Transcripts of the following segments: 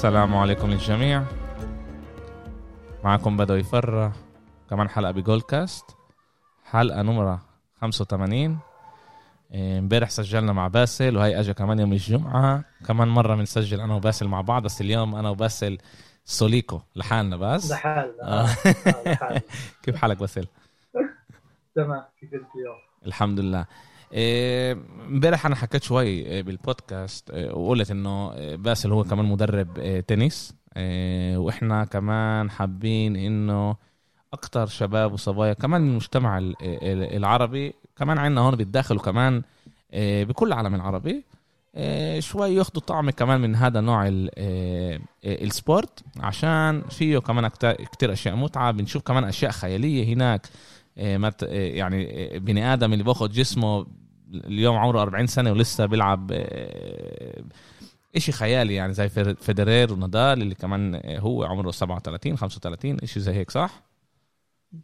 السلام عليكم للجميع معكم بدوي فرة كمان حلقة بجول كاست حلقة نمرة 85 إيه، امبارح سجلنا مع باسل وهي اجى كمان يوم الجمعة كمان مرة بنسجل أنا وباسل مع بعض بس اليوم أنا وباسل سوليكو لحالنا بس لحالنا آه. آه،. كيف حالك باسل؟ تمام كيف اليوم؟ الحمد لله امبارح أنا حكيت شوي إيه، بالبودكاست إيه، وقلت إنه إيه، باسل هو كمان مدرب إيه، تنس إيه، وإحنا كمان حابين إنه أكتر شباب وصبايا كمان من المجتمع ال- ال- العربي كمان عندنا هون بالداخل وكمان إيه، بكل العالم العربي إيه، شوي ياخدوا طعم كمان من هذا نوع ال- إيه، إيه، السبورت عشان فيه كمان كتير أشياء متعة بنشوف كمان أشياء خيالية هناك إيه، إيه، يعني إيه، بني آدم اللي باخد جسمه اليوم عمره 40 سنة ولسه بيلعب إيه، إشي خيالي يعني زي فيدرير ونادال اللي كمان إيه، هو عمره 37 35 إشي زي هيك صح؟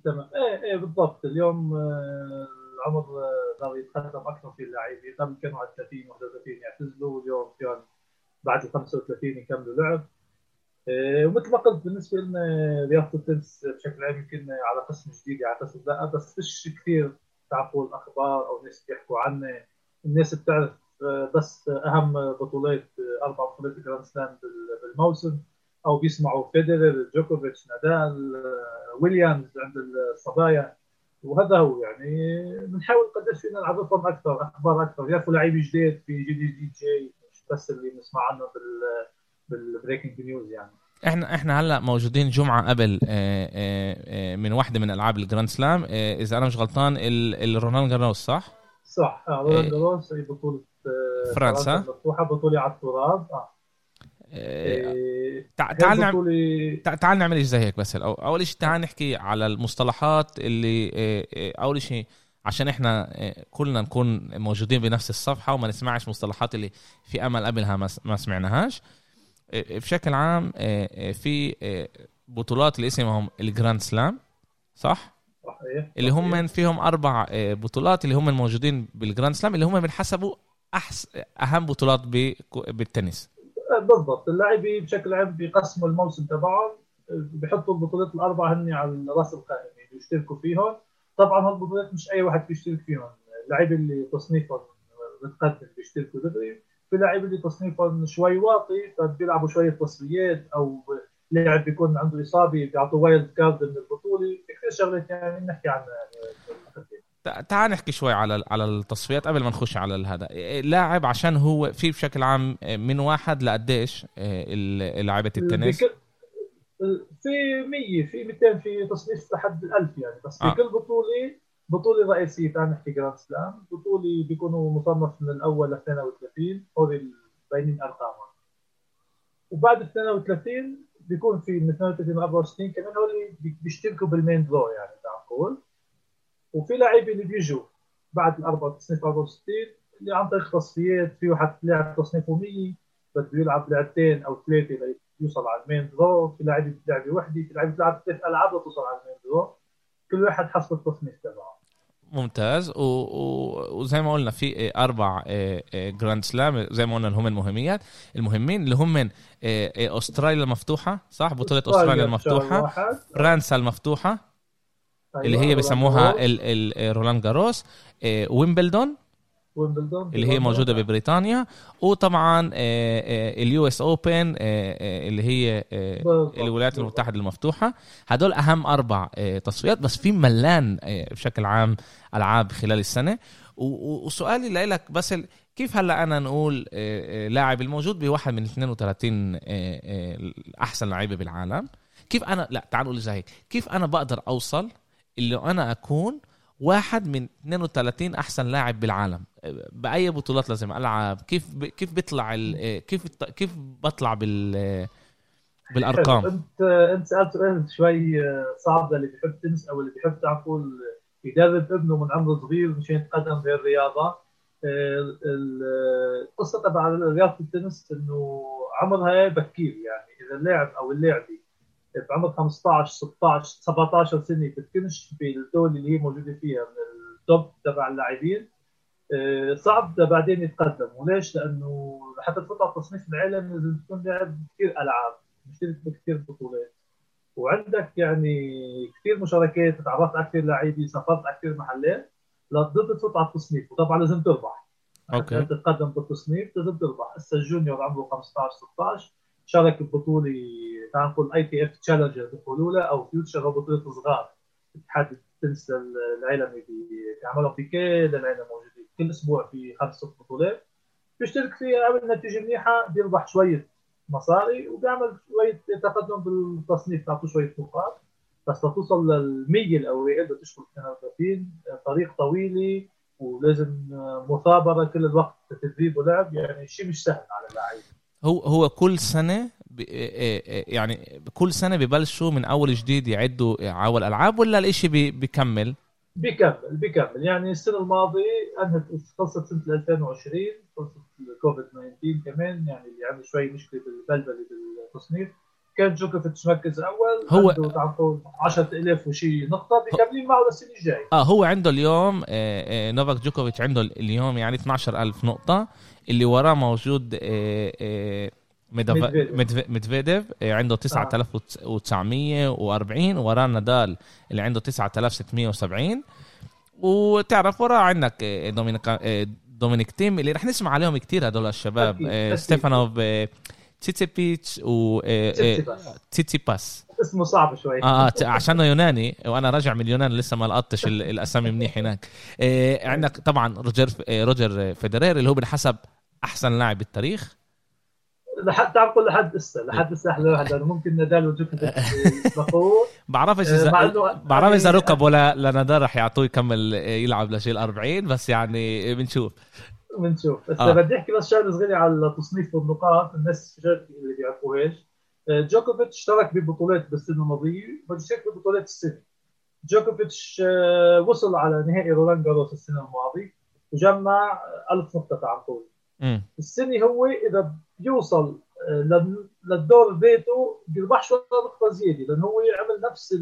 تمام. إيه إيه بالضبط. اليوم آه، العمر آه، صار يتقدم أكثر في اللاعبين. قبل كانوا على 30 31 يعتزلوا. واليوم كان بعد ال 35 يكملوا لعب. إيه، ومثل ما قلت بالنسبة لنا رياضة التنس بشكل عام يمكن على قسم جديد على قسم لا بس فيش كثير تعرفوا الأخبار أو ناس بيحكوا عنه. الناس بتعرف آه، بس أهم بطولات آه، أربع بطولات Grand Slam بال- بالموسم. أو بيسمعوا فيدرر جوكوفيتش نادال آه، ويليامز عند الصبايا. وهذا هو يعني بنحاول قديش فينا نعرفهم أكثر أخبار أكثر. يعرفوا لعيبه جديد في جديد دي جي مش بس اللي بنسمع عنه بال بال breaking news يعني. إحنا إحنا هلا موجودين جمعة قبل آه، آه، آه، من واحدة من ألعاب ال Grand Slam. آه، إذا أنا مش غلطان ال- الرولان جاروس صح؟ صح. آه رولان جاروس هي بطولة آه، فرنسا. مفتوحة بطولة على التراب. آه. آه، إيه، هي تعال نعمل تعال نعمل زي هيك بس. أول شيء تعال نحكي على المصطلحات اللي أول شيء عشان إحنا كلنا نكون موجودين بنفس الصفحة وما نسمعش مصطلحات اللي في أمل قبلها ما سمعناهاش. بشكل عام آه، آه، في آه، بطولات اللي اسمهم الجراند سلام صح؟ صحيح اللي هم فيهم أربع آه، بطولات اللي هم الموجودين بال Grand Slam اللي هم بنحسبوا احس أهم بطولات بالتنس. آه، بالضبط. اللاعبين بشكل عام بيقسموا الموسم تبعهم آه، بيحطوا البطولات الأربعة هن على راس القائمة بيشتركوا فيهم. طبعا هالبطولات مش أي واحد بيشترك فيهم. اللاعب اللي تصنيفهم متقدم بيشتركوا دغري. في لاعب اللي تصنيفهم شوي واطي فبيلعبوا شوية تصفيات أو لاعب بيكون عنده إصابة بيعطوا wild card من البطولة في كثير شغلات يعني نحكي. تع- تعال نحكي شوي على على التصفيات قبل ما نخش على هذا لاعب عشان هو في بشكل عام من واحد لقديش لاعيبه التنس بكل- في 100 في 200 في تصنيف لحد ال 1000 يعني بس في آه. كل بطولة بطولة رئيسية تعال نحكي Grand Slam. بطولة بيكونوا مصنف من الأول ل 32 هول باينين ارقامهم وبعد ال 32 بيكون في من 32 ل 64 كمان هول بي- بيشتركوا بال main draw يعني تعال نقول. وفي لاعبين اللي بيجوا بعد تصنيف 64 اللي عن طريق تصفيات في واحد لاعب تصنيفه 100 بده يلعب لعبتين أو ثلاثة ليوصل على ال main draw في لاعب لعبه وحده في لاعب بيلعب ثلاث ألعاب لتوصل على ال main draw كل واحد حسب التصنيف تبعه. ممتاز. و... و... وزي ما قلنا في أربع آه، آه، Grand Slam زي ما قلنا اللي هم المهميات. المهمين اللي هم آه، آه، أستراليا المفتوحة صح؟ بطولة أستراليا المفتوحة. فرنسا المفتوحة أيوة، اللي هي ال... ال... آه، رولان جاروس آه، ويمبلدون اللي هي موجودة ببريطانيا وطبعا ال US Open اللي هي آه، الولايات. المتحدة المفتوحة. هدول أهم أربع آه، تصفيات بس في ملان آه، بشكل عام ألعاب خلال السنة. وسؤالي لك بس كيف هلأ أنا نقول لاعب الموجود بواحد من 32 آه، آه، احسن لعيبة بالعالم؟ كيف أنا لأ تعال نقول زي هيك كيف أنا بقدر أوصل اللي أنا أكون واحد من 32 أحسن لاعب بالعالم. آه، بأي بطولات لازم ألعب؟ كيف ب... كيف بيطلع ال... آه، كيف كيف بطلع بال آه، بالأرقام؟ أنت أنت سألت سؤال شوي صعب للي بيحب تنس أو اللي بيحب تعرفوا يدرب ابنه من عمر صغير مشان يتقدم بهالرياضه ال- ال- القصة تبع رياضة التنس إنه عمرها بكير يعني. إذا اللاعب أو اللاعبه بعمر 15 16 17 سنة بتكونش بالدولة اللي هي موجودة فيها من التوب تبع اللاعبين. آه، صعب بعدين يتقدم. وليش؟ لأنه لحتى تفوت على التصنيف العالمي لازم تكون لاعب كثير ألعاب مشترك بكثير بطولات. وعندك يعني كثير مشاركات تعرفت على كثير لعيبه سافرت على كثير محلات. لتقدر تفوت على التصنيف. وطبعا لازم تربح. okay. تتقدم بالتصنيف لازم تربح. هسه ال junior عمره 15 16 شارك ببطوله تعال نقول ITF challenger بيقولوا له أو future أو بطولة صغار اتحاد التنس العالمي بيعملوا في كل العالم موجودين كل أسبوع في خمس ست بطولات. بيشترك فيها عمل نتيجة منيحة بيربح شوية مصاري وبيعمل شوية تقدم بالتصنيف. تعطوه شوية نقاط بس لتوصل لل 100 الاوائل بدها تشتغل 32 طريق طويله ولازم مثابرة كل الوقت تدريب ولعب. يعني شيء مش سهل على اللاعب هو هو كل سنة يعني كل سنة ببلشوا من أول جديد يعدوا عوال الالعاب ولا الإشي بيكمل؟ بيكمل بيكمل. يعني السنة الماضية انهت خلصت سنة 2020 خلصت كوفيد 19 كمان يعني اللي عنده شوي مشكلة بالبلبلة بالتصنيف. كان جوكوفيتش مركز أول هو عنده 10000 وشي نقطة بيكملوا معه للسنة الجاية. آه هو عنده اليوم آه، آه، نوفاك جوكوفيتش عنده اليوم يعني 12000 نقطة. اللي وراه موجود آه، ميدفيديف عنده 9940 وراه نادال اللي عنده 9670 وتعرف وراه عندك دومينيك دومينيك تيم اللي رح نسمع عليهم كثير هدول الشباب ستيفانوس تيتسي بيتش و تيتسيباس اسمه صعب شوي. آه, آه عشانه يوناني وأنا راجع من اليونان لسه ما لقطتش الأسامي منيح هناك. آه عندك طبعا روجر روجر فيدرير اللي هو بالحسب أحسن لاعب بالتاريخ؟ لحد تعرف كل لحد لسه لحد لسه أحلى واحد لأنه ممكن نادال وجوكوفيتش يسبقوه بعرفش اذا بعرف إذا ركب ولا لنادال رح يعطوه يكمل يلعب لشيء 40 بس يعني بنشوف. بنشوف. بس آه. بدي أحكي بس شغلة صغيرة على تصنيف النقاط الناس اللي بيعرفوهاش. آه، جوكوفيتش اشترك ببطولات بالسنه الماضيه بده يشارك ببطولات السنة جوكوفيتش آه، وصل على نهائي رولان جاروس السنة الماضية وجمع 1000 نقطة تعال السنة هو إذا بيوصل آه، للدور بيته بيربحش ولا نقطة زيادة لأنه هو عمل نفس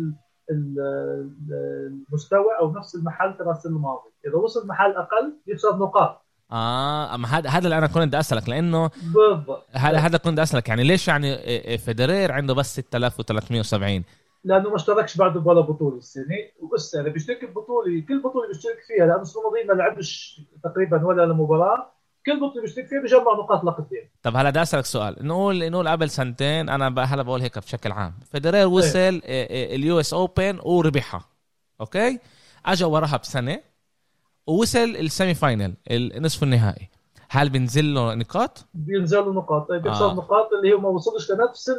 المستوى أو نفس المحل تبع السنة الماضية. إذا وصل محل أقل بيخسر نقاط. آه أما هذا هذا اللي أنا كنت بدي أسألك لأنه بالضبط. هذا هذا كنت بدي أسألك يعني ليش يعني فيدرير عنده بس 6370 لأنه ما اشتركش بعده ولا بطولة السنة. وبس أنا بيشترك ببطولة كل بطولة بيشترك فيها لأنه السنة الماضية ما لعبش تقريبا ولا مباراة. كل بطوله بيشترك فيها بجمع نقاط لقدام طب هلا بدي أسألك سؤال. نقول نقول قبل سنتين أنا هلا بقول هيك بشكل عام. فيدرير وصل ال US Open وربحها. okay؟ اجى وراها بسنة ووصل ال semi final النصف النهائي. هل بينزل له نقاط؟ بينزل له نقاط. طيب بيخسر آه. نقاط اللي هو ما وصلش لنفس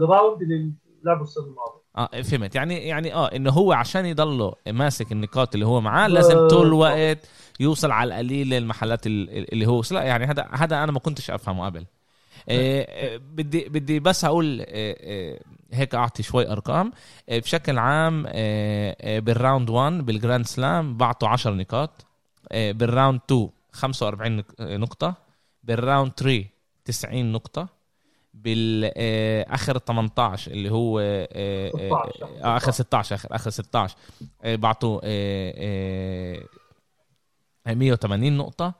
ال round اللي لعبه السنة الماضيه آه فهمت. يعني يعني آه إنه هو عشان يضله ماسك النقاط اللي هو معاه لازم طول الوقت يوصل على القليل المحلات اللي هو وصل يعني هذا هذا أنا ما كنتش أفهمه قبل. إيه بدي بدي بس أقول إيه هيك أعطي شوي أرقام. إيه بشكل عام إيه بال round 1 بال Grand Slam بعطوا 10 نقاط. بال round 2 45 نقطة. بال round 3 90 نقطة. بالاخر 18 اللي هو 16 آخر 16 آخر آخر 16 بعطوا 180 نقطة.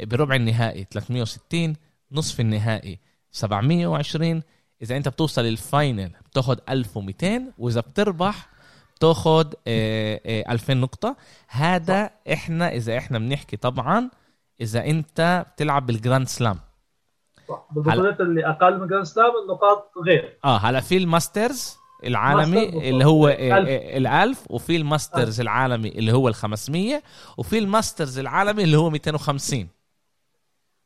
بربع النهائي 360 نصف النهائي 720 إذا أنت بتوصل ال final بتاخد 1200 وإذا بتربح بتاخد 2000 نقطة. هذا إحنا إذا إحنا بنحكي طبعا إذا أنت بتلعب بال Grand Slam. صح بالبطولات اللي أقل من Grand Slam النقاط غير. آه هلا في ال Masters العالمي اللي هو ال1000 وفي ال Masters العالمي اللي هو ال500 وفي ال Masters العالمي اللي هو 250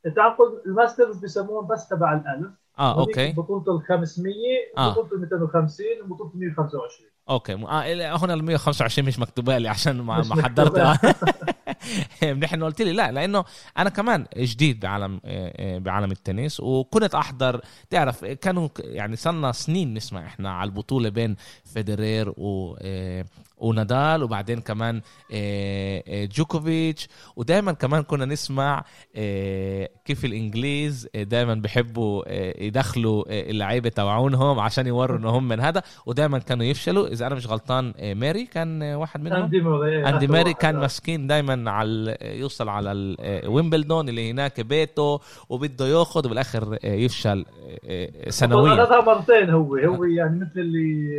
انت عقد ال Masters بيسموهم بس تبع ال1000 آه أوكي. بطولة ال 500 آه. بطولة ال 250 وبطولة ال 125 أوكي. آه هنا ال 125 مش مكتوبة لي عشان ما, ما حضرت نحن قلت لي لا لأنه أنا كمان جديد بعالم آه، آه، بعالم التنس وكنت أحضر تعرف كانوا يعني صرنا سنين نسمع إحنا على البطولة بين فيدرير و آه، ونادال وبعدين كمان جوكوفيتش. ودائما كمان كنا نسمع كيف الإنجليز دائما بحبوا يدخلوا اللعيبة تبعونهم عشان يوروا إنهم من هذا. ودائما كانوا يفشلوا. إذا أنا مش غلطان ماري كان واحد منهم. أندي ماري أندي ماري كان مسكين دائما على يوصل على ويمبلدون اللي هناك بيته وبده ياخذ وبالآخر يفشل سنويا. أخذها مرتين هو. هو يعني مثل اللي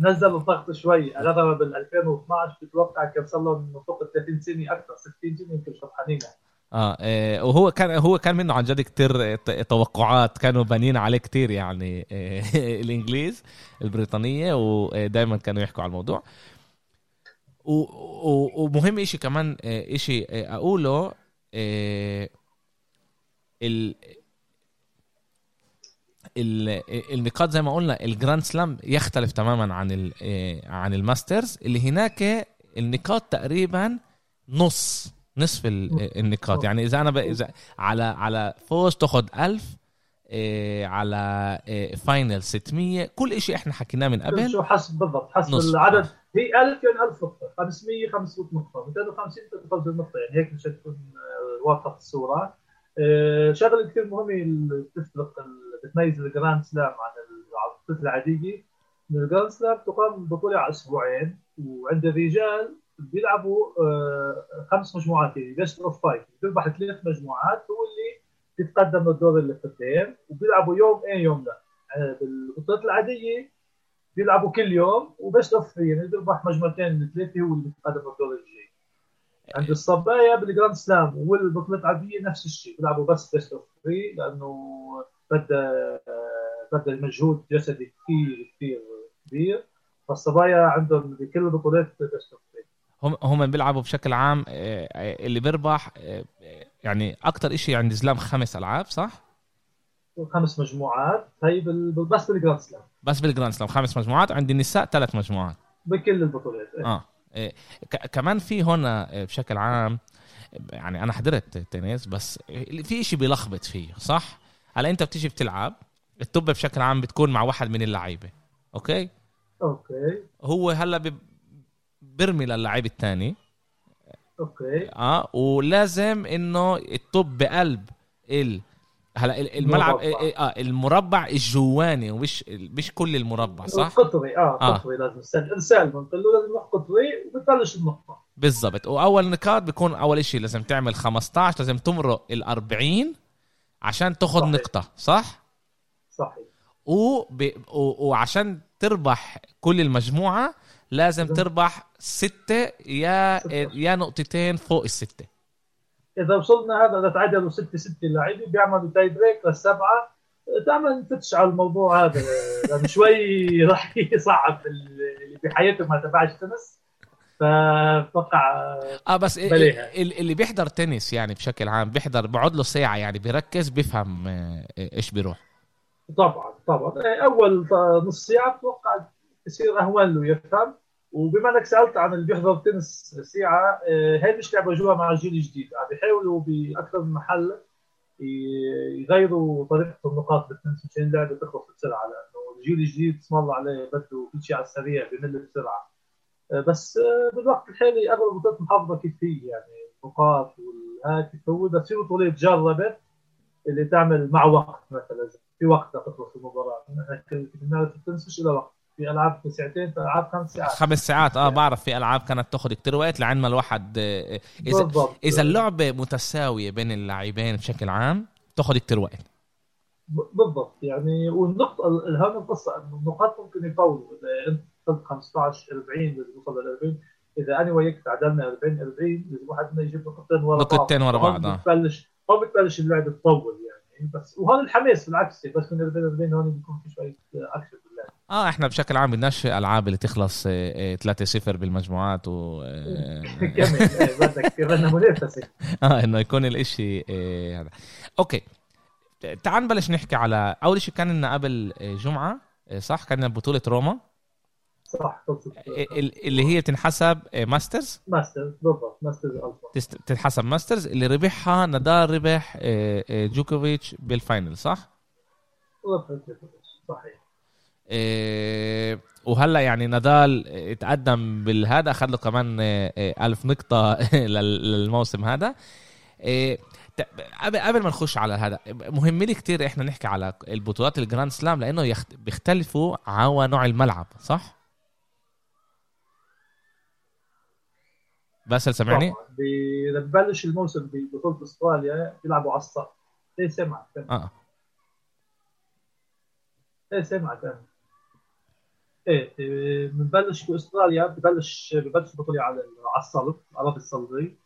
نزل الضغط شوي أخذها بال 2012 بتوقع كان صار له من فوق ال 30 سنة أكثر 60 سنة يمكن شطحانين آه إيه، وهو كان هو كان منه عن جد كتير ت- توقعات كانوا بانين عليه كتير يعني إيه، الإنجليز البريطانية ودائما كانوا يحكوا على الموضوع. ومهم إشي كمان إيه، إشي إيه، أقوله إيه، ال- النقاط زي ما قلنا ال Grand Slam يختلف تماما عن إيه، عن ال Masters. اللي هناك النقاط تقريبا نص نصف ال- النقاط. يعني إذا أنا ب... إذا على على فوز تاخذ 1000 إيه على إيه final 600 كل شيء إحنا حكيناه من قبل. شو حسب بالضبط. حسب نص. العدد. هي 1000 يعني 1000 نقطة. 500 500 نقطة. 250 250 نقطه يعني هيك مشان تكون آه، واضحة الصورة. آه، شغلة كثير مهمة بتفرق بتميز ال Grand Slam عن البطولات العادية. إن ال Grand Slam تقام بطولة على أسبوعين وعند الرجال بيلعبوا آه، خمس مجموعات يعني best of five بيربح ثلاث مجموعات هو اللي بيتقدم للدور اللي قدام وبيلعبوا يوم إيه يوم لا. آه، بالبطولات العادية بيلعبوا كل يوم و best of يعني بيربح مجموعتين من ثلاثة هو اللي بيتقدم للدور الجاي. عند الصبايا بال Grand Slam والبطولات العاديه نفس الشيء بيلعبوا بس best of three لأنه بدها بدها مجهود جسدي كثير كثير كبير. فالصبايا عندهم بكل البطولات best of three هم هم بيلعبوا بشكل عام إيه، إيه، اللي بيربح إيه، يعني أكتر شيء عند زلام خمس ألعاب صح؟ خمس مجموعات. هي بس بال Grand Slam. بس بال Grand Slam خمس مجموعات. عند النساء ثلاث مجموعات. بكل البطولات إيه. آه. كمان في هنا إيه، بشكل عام يعني أنا حضرت تنس بس في شيء بيلخبط فيه صح؟ هلا أنت بتيجي بتلعب الطوب بشكل عام بتكون مع واحد من اللعيبة أوكي؟ أوكي. هو هلا ب- برمي للعيب الثاني أوكي. آه ولازم إنه الطوب بقلب ال هلا ال- الملعب مربع. إيه- آه المربع الجواني ومش مش كل المربع صح قطري آه آه. قطري لازم سال سأل بنقول له لازم قطري وبتبلش النقطه بالضبط وأول نقاط بيكون أول شيء لازم تعمل 15 لازم تمرق ال 40 عشان تاخذ. نقطة صح صحيح وب... و... وعشان تربح كل المجموعة لازم لازم- تربح ستة يا ستة. يا نقطتين فوق الستة إذا وصلنا هذا اذا تعادلوا 6 6 اللعيبه بيعملوا tie break للسبعة. دائما نفتش على الموضوع هذا لأنه شوي راح يصعب اللي بحياته ما تبعش تنس. فأتوقع آه بس. ال- اللي بيحضر تنس يعني بشكل عام بيحضر بقعد له ساعة يعني بيركز بيفهم آه، إيش بيروح. طبعا طبعا. أول نص ساعة بتوقع يصير أهون له يفهم. وبما انك سالت عن اللي بيحضر تنس ساعه آه، هي مش لعبه جوا مع الجيل الجديد عم بيحاولوا بأكثر من محل يغيروا طريقة النقاط بالتنس مشان اللعبة تخلص بسرعة لأنه الجيل الجديد اسم الله عليه بده كل شيء على السريع بمل بسرعة. آه، بس آه، بالوقت الحالي أغلب البطولات محافظة كيف هي يعني النقاط والهاي كيف هو بس في بطولات جربت اللي تعمل مع وقت مثلا في وقت لتخلص المباراة. نحن كنا بنعرف التنس مش له وقت. في ألعاب ساعتين في ألعاب خمس ساعات. خمس ساعات. آه بعرف في ألعاب كانت تاخذ كتير وقت لعند ما الواحد آه، اذا بالضبط. إذا اللعبة متساوية بين اللاعبين بشكل عام تاخذ كتير وقت. بالضبط. يعني والنقطة الهام القصة إنه النقاط ممكن يطولوا. إذا أنت وصلت 15 40 لازم توصل ل 40 إذا أنا وياك تعادلنا 40 40 لازم واحد منا يجيب نقطتين ورا بعض. نقطتين ورا بعض، آه. بتبلش هون بتبلش اللعبة تطول يعني. بس وهون الحماس بالعكس. بس من 40 40 هون بيكون في شوية اكشن باللعبة آه إحنا بشكل عام بدناش ألعاب اللي تخلص آه، آه، 3-0 بالمجموعات و آه، كمان إيه، بدنا منافسة. آه إنه يكون الإشي آه، هذا. أوكي. تعال نبلش نحكي على أول شيء كان لنا قبل آه، جمعة آه، صح؟ كان لنا بطولة روما. صح آه، اللي هي تنحسب آه، Masters؟ Masters بالضبط. Masters ألف آه. تنحسب Masters. اللي ربحها نادال ربح آه، آه، جوكوفيتش بال final صح؟ صحيح. وهلا يعني نادال اتقدم بالهذا أخذ له كمان إيه، إيه، ألف نقطة لل- للموسم هذا قبل قبل ما نخش على هذا مهم لي كتير إحنا نحكي على البطولات ال Grand Slam لأنه يخت... بيختلفوا على نوع الملعب صح؟ باسل سمعني؟ لما ببلش الموسم ببطوله أستراليا بيلعبوا على الصف إيه سمعك آه إيه سمعك أنا إيه إيه، بنبلش باستراليا ببلش ببلش البطوله على على الصلب الاراضي الصلبيه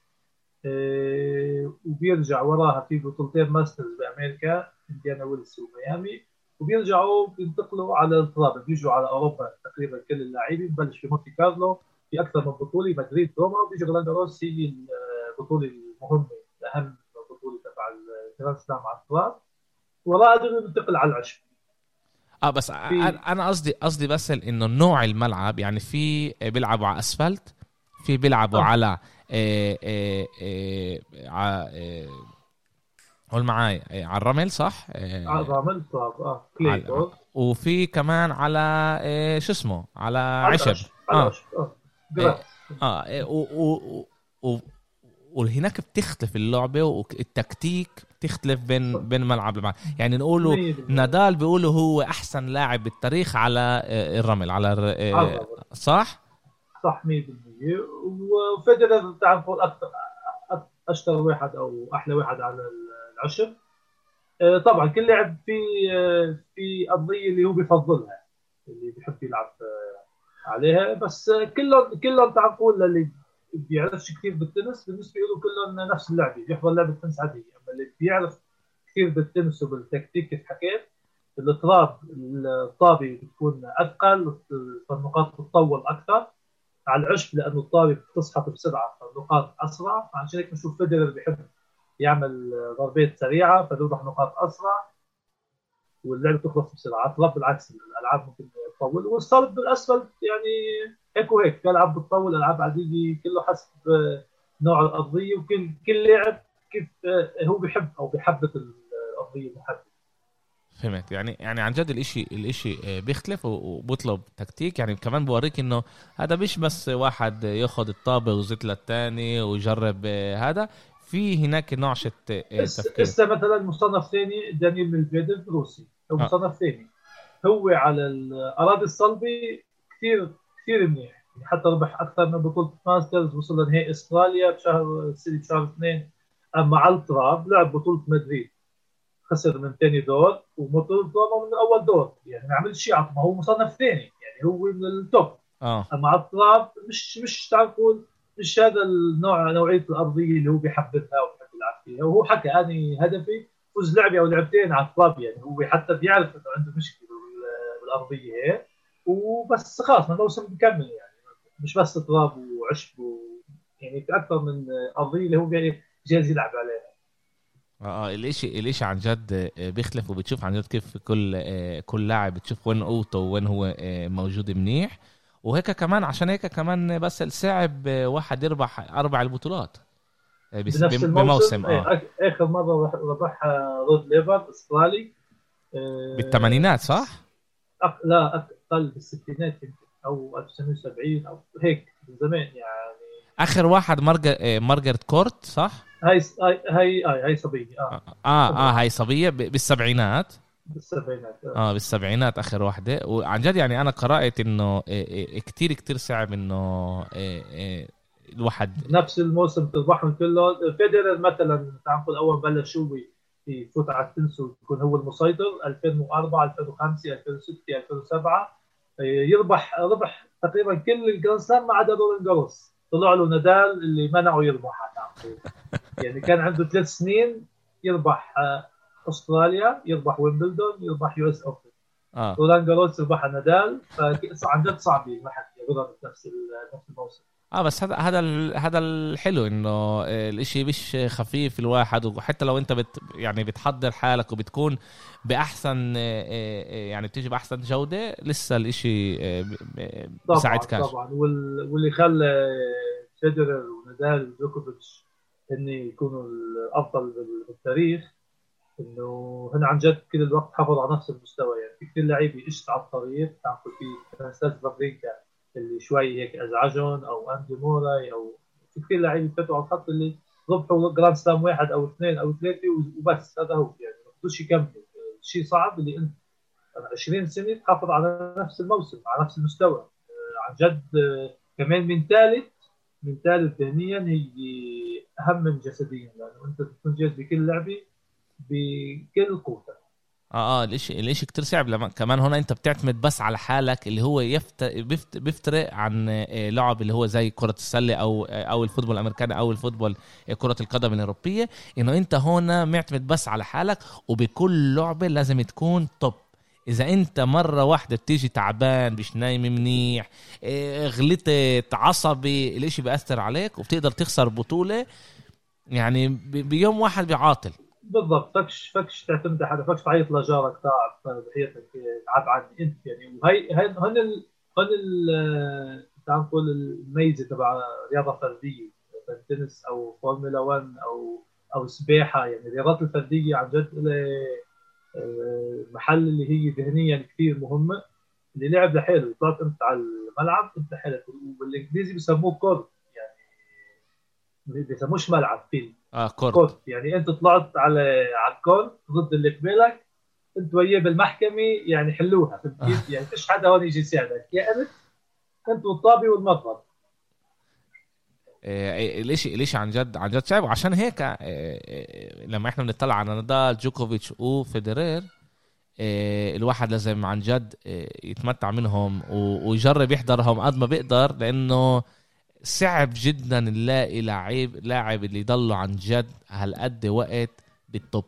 إيه، وبيرجع وراها في بطولتين Masters بأمريكا إنديانا ويلز وميامي. وبيرجعوا بينتقلوا على التراب بيجوا على أوروبا تقريبا كل اللاعبين ببلش في مونتي كارلو في أكثر من بطولة مدريد روما. وبيجي رولان جاروس هي البطولة المهمة الأهم بطولة تبع ال Grand Slam على التراب وراها دغري بينتقل على العشب. آه بس أنا قصدي قصدي بس إنه نوع الملعب يعني في بيلعبوا على أسفلت في بيلعبوا آه. على آه، آه، آه، ع- آه، قول معاي آه، على الرمل صح؟ آه، على الرمل تراب آه كلي على- كورت وفي كمان على آه، شو اسمه على على عشب على آه آه. آه إيه، و و و وهناك بتختلف اللعبة والتكتيك بتختلف بين بين ملعب لملعب. يعني نقولوا. نادال بيقولوا هو أحسن لاعب بالتاريخ على آه، الرمل على الر- آه،. صح؟ صح 100% وفيدرر تعرف هو أكثر أشطر واحد أو أحلى واحد على العشب آه، طبعا كل لاعب في في قضية اللي هو بيفضلها اللي بيحب يلعب عليها. بس كلهم كلهم تعال نقول للي بيعرفش كثير بالتنس بالنسبة له كلهم نفس اللعبة بيحضر لعبة تنس عادية. أما اللي بيعرف كثير بالتنس وبالتكتيك كيف حكيت التراب الطابة بتكون أثقل فالنقاط بتطول أكثر. على العشب لأنه الطابة بتسحب بسرعة فالنقاط أسرع. عشان هيك بنشوف فيدرر بيحب يعمل ضربات سريعة فبيربح نقاط أسرع. واللعبه تخلص بسرعة. الطراب بالعكس الألعاب ممكن تطول. والصلب بالأسفل يعني هيك وهيك. في ألعاب بتطول ألعاب عادية كله حسب نوع الأرضية. وكل كل لاعب كيف هو بيحب أو بيحبط الأرضية المحدده فهمت. يعني يعني عن جد الإشي الإشي بيختلف و- وبيطلب تكتيك. يعني كمان بوريك إنه هذا مش بس واحد ياخذ الطابة وزيت للتاني ويجرب هذا. في هناك هسه تفكير. هسه مثلا مصنف ثاني دانيل ميدفيديف روسي. هو آه. مصنف ثاني هو على الاراضي الصلبه كثير كثير منيح. يعني حتى ربح أكثر من بطولة Masters وصل لنهائي إستراليا بشهر السنة بشهر اثنين أما على التراب لعب بطولة مدريد. خسر من ثاني دور وبطوله روما من أول دور. يعني ما عملش شيء ما هو مصنف ثاني يعني هو من التوب. آه. أما على التراب مش مش تعرف تقول مش هذا النوع نوعية الأرضية اللي هو بيحببها وبيحب يلعب فيها. وهو حكى أنا هدفي فوز لعبة أو لعبتين على التراب يعني هو حتى بيعرف إنه عنده مشكلة بال- بالأرضية. هيك وبس خلاص الموسم بكمل يعني. مش بس تراب وعشب و... يعني في أكثر من أرضية اللي هو بي- جاهز يلعب عليها. آه آه الاشي الإشي عن جد آه، بيختلف وبتشوف عن جد كيف كل آه، كل لاعب بتشوف وين قوته وين هو آه، موجود منيح. وهيك كمان عشان هيك كمان بس الصعب آه، واحد يربح أربع البطولات. آه، بنفس بم- الموسم. بموسم آه. إيه، اخر مرة ربحها رود ليفر أسترالي. آه، بالثمانينات صح؟ أق... لا أقل بالستينات يمكن أو 1970 أو هيك من زمان يعني. آخر واحد مارجر آه، مارجريت كورت صح؟ هاي هاي هاي هاي, صبية آه. آه آه هاي صبية بالسبعينات. بالسبعينات آه. آه بالسبعينات آخر واحدة. وعن جد يعني أنا قرأت إنه آه، آه، كتير كتير صعب إنه آه، آه، الواحد. نفس الموسم تربحهم كله. فيدرر مثلا تعال نقول أول بلش هو يفوت على التنس ويكون هو المسيطر. 2004 2005 2006 2007 يربح ربح تقريبا كل ال Grand Slam ما عدا رولين جاروس. طلع له نادال اللي منعه يربح. يعني كان عنده ثلاث سنين يربح آه، أستراليا يربح ويمبلدون يربح US Open آه. رولان جاروس يربح نادال فعن جد صعب الواحد يقدر نفس ال- نفس الموسم. آه بس هذا هذا هذا الحلو إنه آه، الإشي مش خفيف الواحد وحتى لو أنت بت يعني بتحضر حالك وبتكون بأحسن آه، آه، يعني بتيجي بأحسن جودة لسه الإشي آه، ب- ب- طبعا طبعا. وال... واللي خلى فيدرر ونادال وجوكوفيتش هن يكونوا الأفضل بال- بالتاريخ إنه هن عن جد كل الوقت حافظوا على نفس المستوى. يعني في كثير لعيبه اجت على الطريق تعرف في فرانسيس بابريكا اللي شوي هيك أزعجهم أو أندي موراي أو في كثير لعيبة فاتوا على الخط اللي ربحوا Grand Slam واحد أو اثنين أو ثلاثة وبس هذا هو يعني. ما بدوش يكملوا شيء صعب اللي إنت 20 سنة تحافظ على نفس الموسم على نفس المستوى. آه، عن جد آه، كمان من ثالث mental ذهنيا هي أهم من جسديا لأنه أنت تكون جاهز بكل لعبة بكل قوتك آه آه الاشي الاشي كتير صعب. لما كمان هنا أنت بتعتمد بس على حالك اللي هو يفت... بيفت... بيفترق عن آه، لعب اللي هو زي كرة السلة أو آه، أو ال football الأمريكاني أو ال football آه، كرة القدم الأوروبية. إنه أنت هنا معتمد بس على حالك وبكل لعبة لازم تكون توب إذا أنت مرة واحدة بتيجي تعبان مش نايم منيح غلطت عصبي الإشي بيأثر عليك وبتقدر تخسر بطولة يعني بيوم واحد بيعاطل. بالضبط فكش فكش تعتمد على فكش تعيط لجارك تعب بحياتك تعب عني أنت يعني. وهي هن هن ال هن ال تعال نقول الميزة تبع رياضة فردية تنس أو فورمولا 1 أو أو سباحة يعني. الرياضات الفردية عن جد آه، محل اللي هي ذهنيا كثير مهمة. اللي لعب لحاله طلعت أنت على الملعب أنت حالك. وبالانجليزي بسموه court يعني. بيسموش ملعب field. آه court. court يعني انت طلعت على على ال court ضد اللي قبالك انت وياه بالمحكمة يعني حلوها فهمت كيف؟ يعني فيش حدا هون يجي يساعدك يا انت انت والطابي والمضرب إيه الاشي الإشي عن جد عن جد صعب وعشان هيك إيه لما إحنا بنطلع على نادال جوكوفيتش وفيدرير الواحد لازم عن جد يتمتع منهم ويجرب يحضرهم قد ما بيقدر لأنه صعب جدا نلاقي لعيب لاعب اللي يضله عن جد هالقد وقت بال top.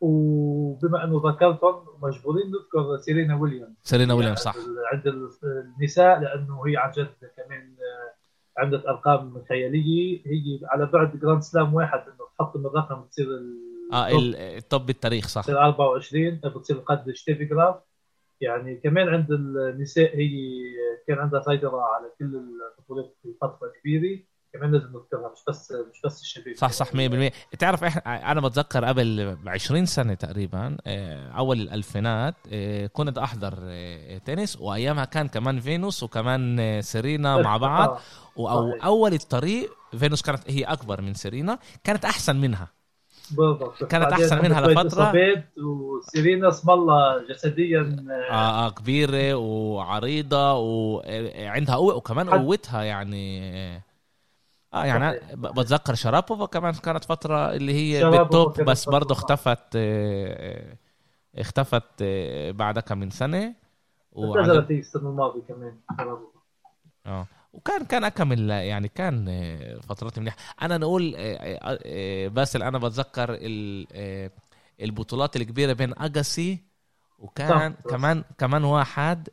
وبما إنه ذكرتهم مجبورين نذكر سيرينا ويليامز. سيرينا ويليامز صح. عند النساء لأنه هي عن جد كمان عندها أرقام خيالية. هي على بعد Grand Slam واحد إنه تحطم الرقم تصير آه ال top بالتاريخ صح. تصير 24 بتصير قد شتيفي جراف. يعني كمان عند النساء هي كان عندها سيطرة على كل البطولات في فترة كبيرة. كمان لازم نذكرها مش بس مش بس الشباب. صح صح 100% تعرف إحنا أنا بتذكر قبل 20 سنة تقريبا آه، أول الألفينات آه، كنت أحضر آه، تنس وأيامها كان كمان فينوس وكمان سيرينا مع بعض. واول الطريق فينوس كانت هي أكبر من سيرينا كانت أحسن منها. بالضبط. كانت أحسن منها لفترة. وسيرينا اسم الله جسديا آه, آه كبيرة وعريضة وعندها قوة وكمان قوتها يعني آه يعني بتذكر شرابوفا كمان كانت فترة اللي هي بالتوب بس برضه اختفت آه اختفت آه بعدها كم من سنة. اعتزلت السنة الماضية كمان آه. وكان كان اكمل يعني كان آه، فترات منيحة. أنا نقول آه، آه، باسل أنا بتذكر البطولات الكبيرة بين أجاسي وكان سامفرس. كمان كمان واحد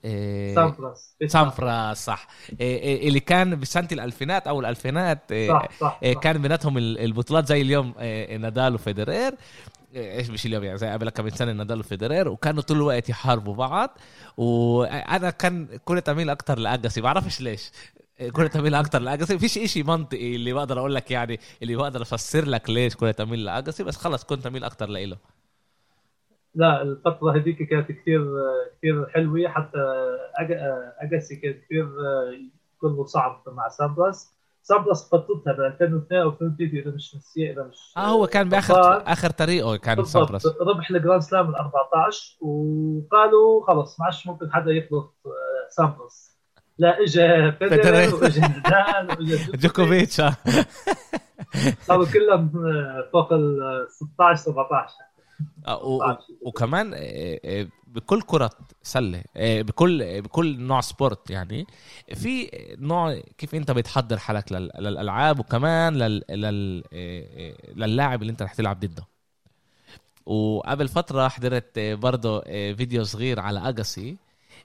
سامفراس سامفراس صح. اللي كان بسنة الألفينات أو الألفينات صح صح صح. كان بيناتهم البطولات زي اليوم نادال وفيدرير. إيش مش اليوم يعني زي قبل كم سنة نادال وفيدرير. وكانوا طول الوقت يحاربوا بعض. وأنا كان كنت أميل أكثر لأجاسي. بعرفش ليش. كنت اميل أكثر لاجاسي فيش إشي منطقي اللي بقدر أقول لك يعني اللي بقدر أفسر لك ليش كنت اميل لاجاسي بس خلص كنت اميل أكثر له لا الفترة هذيك كانت كثير كثير حلوة حتى اجاسي كان كثير كله صعب مع سامبراس سامبراس فترتها ب 2002 أو 2003 إذا مش نسيه إذا مش آه هو كان بآخر آخر طريقه كان سامبراس ربح ال Grand Slam ال 14 وقالوا خلص ما عادش ممكن حدا يخلط سامبراس لا اجى فيدرر واجى نادال واجى جوكوفيتش. صاروا كلهم فوق ال 16 17 آه، وكمان آه، آه، بكل كرة سلة بكل بكل نوع sport يعني. في نوع كيف أنت بتحضر حالك للألعاب وكمان لل للاعب اللي أنت رح تلعب ضده. وقبل فترة حضرت برضه فيديو صغير على اجاسي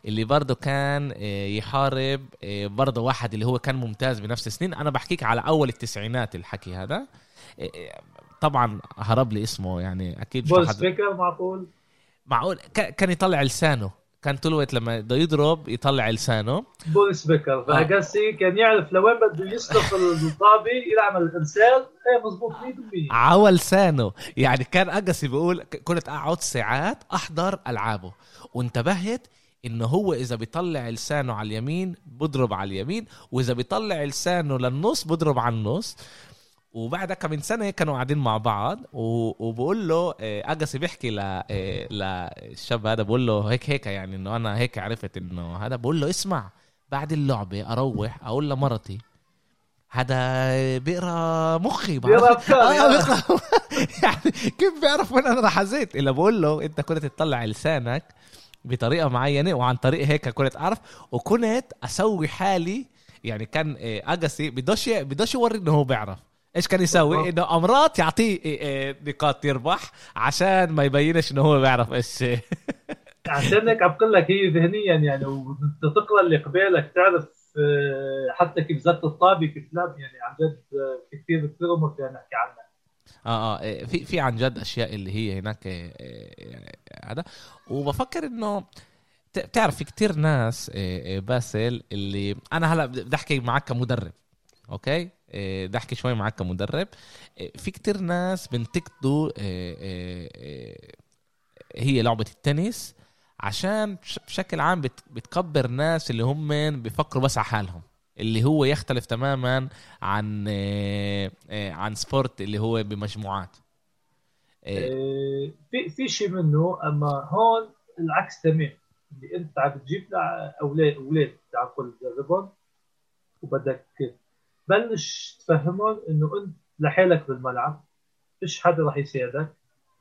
اللي برضه كان آه، يحارب آه، برضه واحد اللي هو كان ممتاز بنفس السنين. أنا بحكيك على أول التسعينات الحكي هذا. آه، طبعا هرب لي اسمه يعني أكيد مش بوريس بيكر معقول؟ معقول. كان يطلع لسانه. كان طول الوقت لما بده يضرب يطلع لسانه. بوريس بيكر فاجاسي كان يعرف لوين بده يسلخ الطابي يعني من اللسان. إيه مضبوط 100% عوى لسانه يعني كان اجاسي بيقول كنت أقعد ساعات أحضر ألعابه. وانتبهت إنه هو إذا بيطلع لسانه على اليمين بضرب على اليمين وإذا بيطلع لسانه للنص بضرب على النص. وبعد كم من سنة كانوا قاعدين مع بعض وبقول له آه، اجاسي بيحكي ل آه، للشاب هذا بقول له هيك هيك يعني إنه أنا هيك عرفت إنه هذا. بقول له اسمع بعد اللعبة أروح أقول لمرتي هذا بيقرأ مخي بيقرأ بعرف- آه. بيقرأ يعني كيف بيعرف وين أنا راح ازيت إلا بقول له أنت كنت تطلع لسانك بطريقة معينة وعن طريق هيك كنت اعرف وكنت أسوي حالي يعني كان آه، اجاسي بدوش بدوش يوري إنه هو بيعرف. إيش كان يسوي. إنه امرات يعطيه آه، آه، نقاط يربح عشان ما يبينش إنه هو بيعرف إيش. عشان هيك عم بقول لك هي ذهنيا يعني وبدك تقرا اللي قبالك. تعرف حتى كيف زت الطابة كيف لعب يعني عن جد في كثير كثير امور فينا نحكي عنها. آه آه إيه، في في عن جد أشياء اللي هي هناك إيه، إيه، هذا. وبفكر إنه بتعرف في كتير ناس باسل اللي أنا هلا بدي أحكي معك كمدرب أوكي؟ بدي أحكي شوي معك كمدرب. في كتير ناس بنتقدوا هي لعبة التنس عشان بش- بشكل عام بت- بتكبر ناس اللي هم بيفكروا بس على حالهم. اللي هو يختلف تماما عن آه، آه، عن سبورت اللي هو بمجموعات. آه، في في شيء منه أما هون العكس تمام اللي أنت عم تجيب أولاد أولاد نقول تدربهم وبدك تبلش تفهمهم إنه أنت لحالك بالملعب فيش حدا رح يساعدك.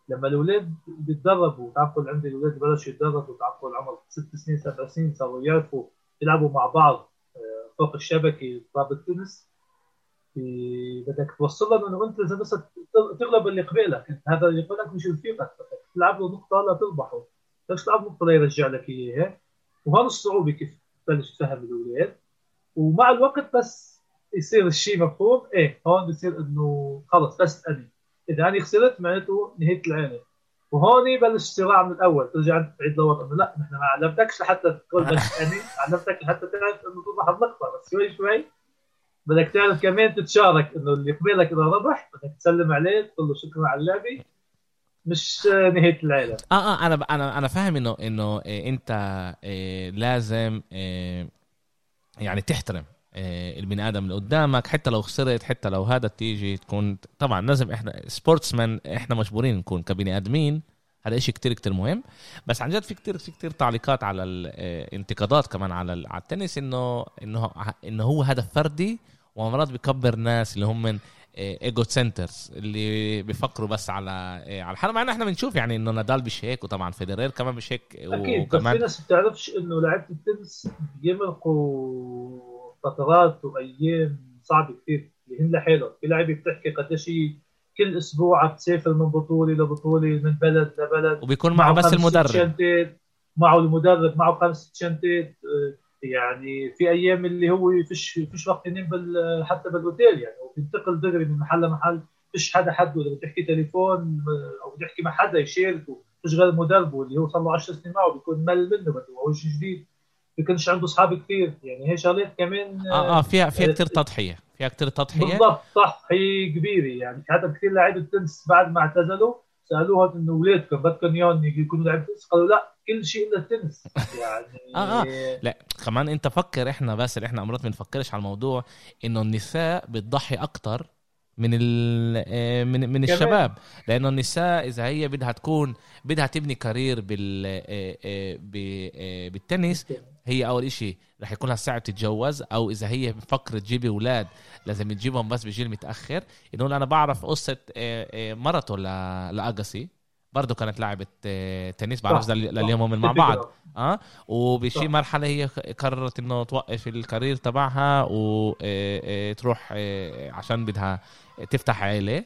لما الأولاد بيتدربوا تعال نقول عندي الأولاد بلشوا يتدربوا تعال نقول عمر ست سنين سبع سنين صاروا يعرفوا يلعبوا مع بعض. الشبكه ضرب التنس في- بدك توصل لهم انه انت إذا بس تغلب اللي قبالك هذا اللي قبالك مش رفيقك. تلعب له نقطة لا تربحه بدك تلعب نقطة لا يرجع لك إياها. وهون الصعوبة كيف تبلش تفهم الأولاد. ومع الوقت بس يصير الشيء مفهوم. إيه هون بصير إنه خلص بس أنا. إذا أنا خسرت معناته نهاية العالم. وهون يبلش صراع من الأول. ترجع انت تعيد دور انه لا نحن ما علمتكش لحتى تقول بس أنا علمتك لحتى تعرف إنه تربح النقطه بس شوي شوي بدك تعرف كمان تتشارك إنه اللي قبالك إذا ربح بدك تسلم عليه تقول له شكرا على اللعبة. مش نهاية العالم. آه آه أنا أنا أنا فاهم إنه إنه إيه، أنت إيه، لازم إيه، يعني تحترم. البني آدم اللي قدامك حتى لو خسرت حتى لو هذا تيجي تكون طبعا لازم إحنا sportsman إحنا مجبورين نكون كبني آدمين. هذا إشي كتير كتير مهم. بس عن جد في كتير في كتير تعليقات على الانتقادات كمان على على التنس إنه إنه إنه هو هدف فردي ومرات بكبر ناس اللي هم egocentrics اللي بيفكروا بس على إيه، على الحاله مع ان إحنا بنشوف يعني إنه نادال مش هيك وطبعا فيدرير كمان مش هيك أكيد بس في ناس بتعرفش إنه لعيبة التنس بيمرقوا فترات وأيام صعبة كثير اللي هن لحالهم. في لعيبه بتحكي قديش هي كل أسبوع عم تسافر من بطولة لبطولة من بلد لبلد. وبيكون معه بس خمس ست المدرب. معه المدرب معه خمس شنطات. آه، يعني في أيام اللي هو فيش فيش وقت ينام بال حتى بالأوتيل يعني. وبينتقل دغري من محل لمحل. فيش حدا حده اذا بتحكي تليفون آه، أو بتحكي مع حدا يشاركه. فيش غير مدربه اللي هو صار له 10 سنين معه. بيكون مل منه بده هو شيء جديد. بيكونش عنده اصحاب كثير. يعني هي شغلات كمان آه آه فيها فيها كتير تضحية. فيها كتير تضحية. بالضبط تضحية كبيرة. يعني حتى كثير لعيبة التنس بعد ما اعتزلوا سألوهم إنه اولادكم بدكم إياهم يكونوا لعيبة تنس قالوا لا كل شيء إلا التنس. يعني آه، لا كمان أنت فكر إحنا بس إحنا مرات بنفكرش على الموضوع إنه النساء بتضحي من ال آه، من من كمان. الشباب. لأنه النساء إذا هي بدها تكون بدها تبني career بال آه، آه، آه، بالتنس. هي أول إشي رح يكون لها ساعة تتجوز أو إذا هي مفكره تجيب أولاد لازم تجيبهم بس بجيل متأخر إنه أنا بعرف قصة آه، آه، مرته لأجاسي برضه كانت لاعبة آه، تنس بعرف. لليوم هم مع بعض. آه وبشي صح. مرحلة هي قررت إنه توقف ال career تبعها وتروح عشان بدها تفتح عيلة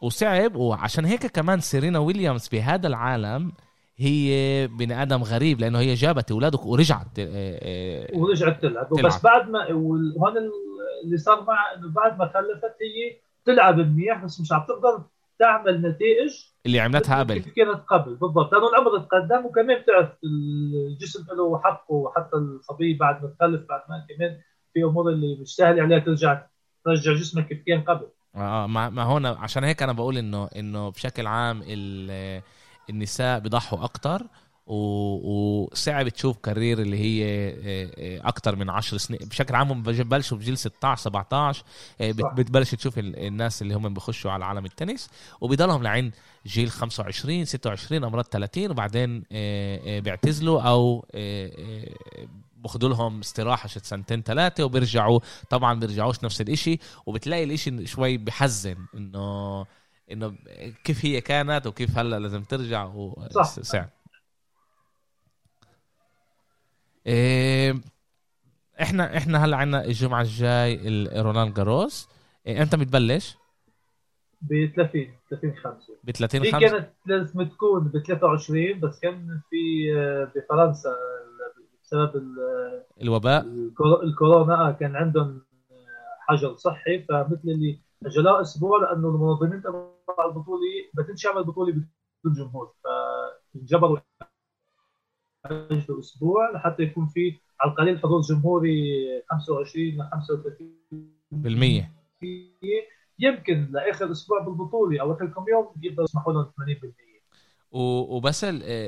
وصعب وعشان هيك كمان سيرينا ويليامز بهذا العالم هي بني آدم غريب لأنه هي جابت أولادك ورجعت آه، آه، ورجعت تلعب. تلعب. بس بعد ما وال- هون اللي صار معها انه بعد ما خلفت هي تلعب منيح بس مش عم تقدر تعمل نتائج اللي عملتها قبل. كيف كانت قبل. بالضبط. لأنه العمر تقدم وكمان بتعرف الجسم له حقه وحتى الصبيه بعد ما تخلف بعد ما كمان في أمور اللي مش سهل عليها ترجع ترجع جسمك كيف كان قبل. آه ما ما هون عشان هيك أنا بقول انه إنه بشكل عام ال- النساء بيضحوا أكتر وصعب تشوف كارير اللي هي آه، آه، أكتر من 10 سنين بشكل عام هم ببلشوا بجيل 16 17 آه،. بتبلش تشوف ال- الناس اللي هم بخشوا على عالم التنس وبيضلهم لعين جيل 25 26 أمراض 30 وبعدين بيعتزلوا أو باخذوا لهم استراحة سنتين ثلاثة وبيرجعوا طبعا بيرجعوش نفس الإشي وبتلاقي الإشي شوي بحزن إنه إنه كيف هي كانت وكيف هلا لازم ترجع وسعر إيه إحنا إحنا هلا عندنا الجمعة الجاي رونالد جاروس. إيه إمتى بتبلش؟ ب 30 30 5 ب 30 5 كانت لازم تكون ب 23 بس كان في آه، بفرنسا بسبب الوباء. الكورونا كان عندهم حجر صحي. فمثل اللي اجلوه أسبوع لأنه المنظمين البطولة بدهم يعمل بطوله بدون جمهور فانجبروا أسبوع لحتى يكون في على القليل حضور جمهوري 25 ل 35 بالمية. يمكن لآخر أسبوع بالبطولة أو آخر كم يوم يقدروا يسمحوا لهم 80% وبس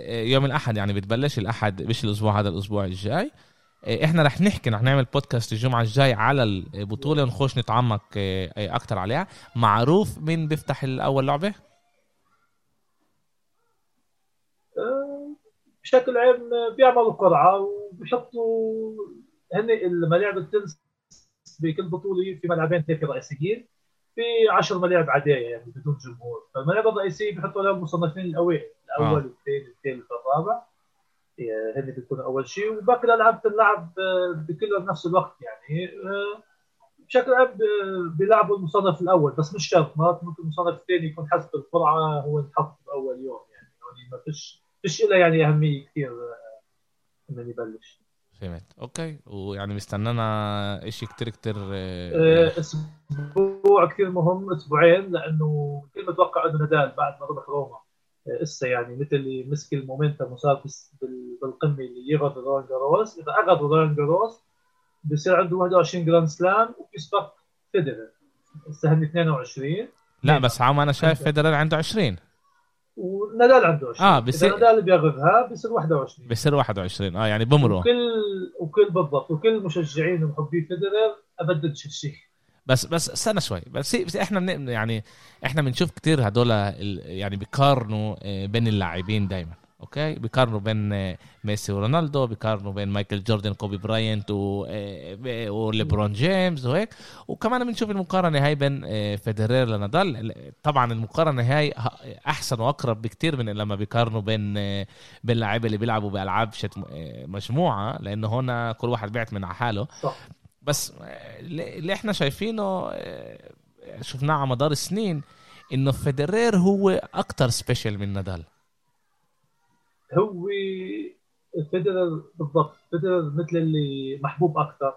يوم الأحد يعني بتبلش الأحد مش الأسبوع هذا الأسبوع الجاي. إحنا رح نحكي رح نعمل بودكاست الجمعة الجاي على البطوله ونخش نتعمق أكثر عليها. معروف مين بيفتح الأول لعبة؟ بشكل عام بيعملوا قرعة وبيحطوا هن الملاعب التنس بكل بطولة في ملعبين ثلاثة رئيسيين في 10 ملاعب عادية يعني بدون جمهور فالملاعب الرئيسية بيحطوا لهم المصنفين الأوائل الأول آه. والثاني الثالث الرابع. هن بيكونوا أول شيء وباقي الألعاب تلعب بكلها بنفس الوقت يعني آه، بشكل عام بيلعبوا المصنف الأول بس مش شرط مرات ممكن المصنف الثاني يكون حسب القرعة هو ينحط باول يوم يعني يعني ما فيش فيش له يعني أهمية كثير آه، انه يبلش فهمت. أوكي. ويعني مستنانا شيء كثير كثير أسبوع كثير مهم أسبوعين لأنه كل متوقع إنه نادال بعد ما ربح روما. اسا يعني مثل اللي مسك ال momentum وصار بالقمة اللي ياخذ رولان جاروس. إذا اخذ رولان جاروس بصير عنده 21 Grand Slam وبيسبق فيدرر. هسه هن 22 لا بس عم أنا شايف فيدرر عنده 20 ونادال عنده 20 آه بصير نادال بياخذها بصير 21 بصير 21 آه يعني بمروا. وكل وكل بالضبط وكل مشجعين ومحبي فيدرر ابدا الشيء بس بس استنى شوي. بس, بس إحنا من يعني إحنا بنشوف كتير هدول يعني بيقارنوا آه، بين اللاعبين دايما أوكي؟ بيقارنوا بين آه، ميسي ورونالدو بيقارنوا بين مايكل جوردن كوبي براينت آه، وليبرون جيمس وهيك. وكمان بنشوف المقارنة هاي بين فيدرير لنادال. طبعا المقارنة هاي أحسن وأقرب بكتير من لما بيقارنوا بين بين اللاعبين اللي بيلعبوا بألعاب مجموعة لأنه هنا كل واحد بيلعب من حاله. بس اللي إحنا شايفينه شفناه على مدار السنين إنه فيدرير هو أكتر special من نادال. هو فيدرر بالضبط فيدرر مثل اللي محبوب أكثر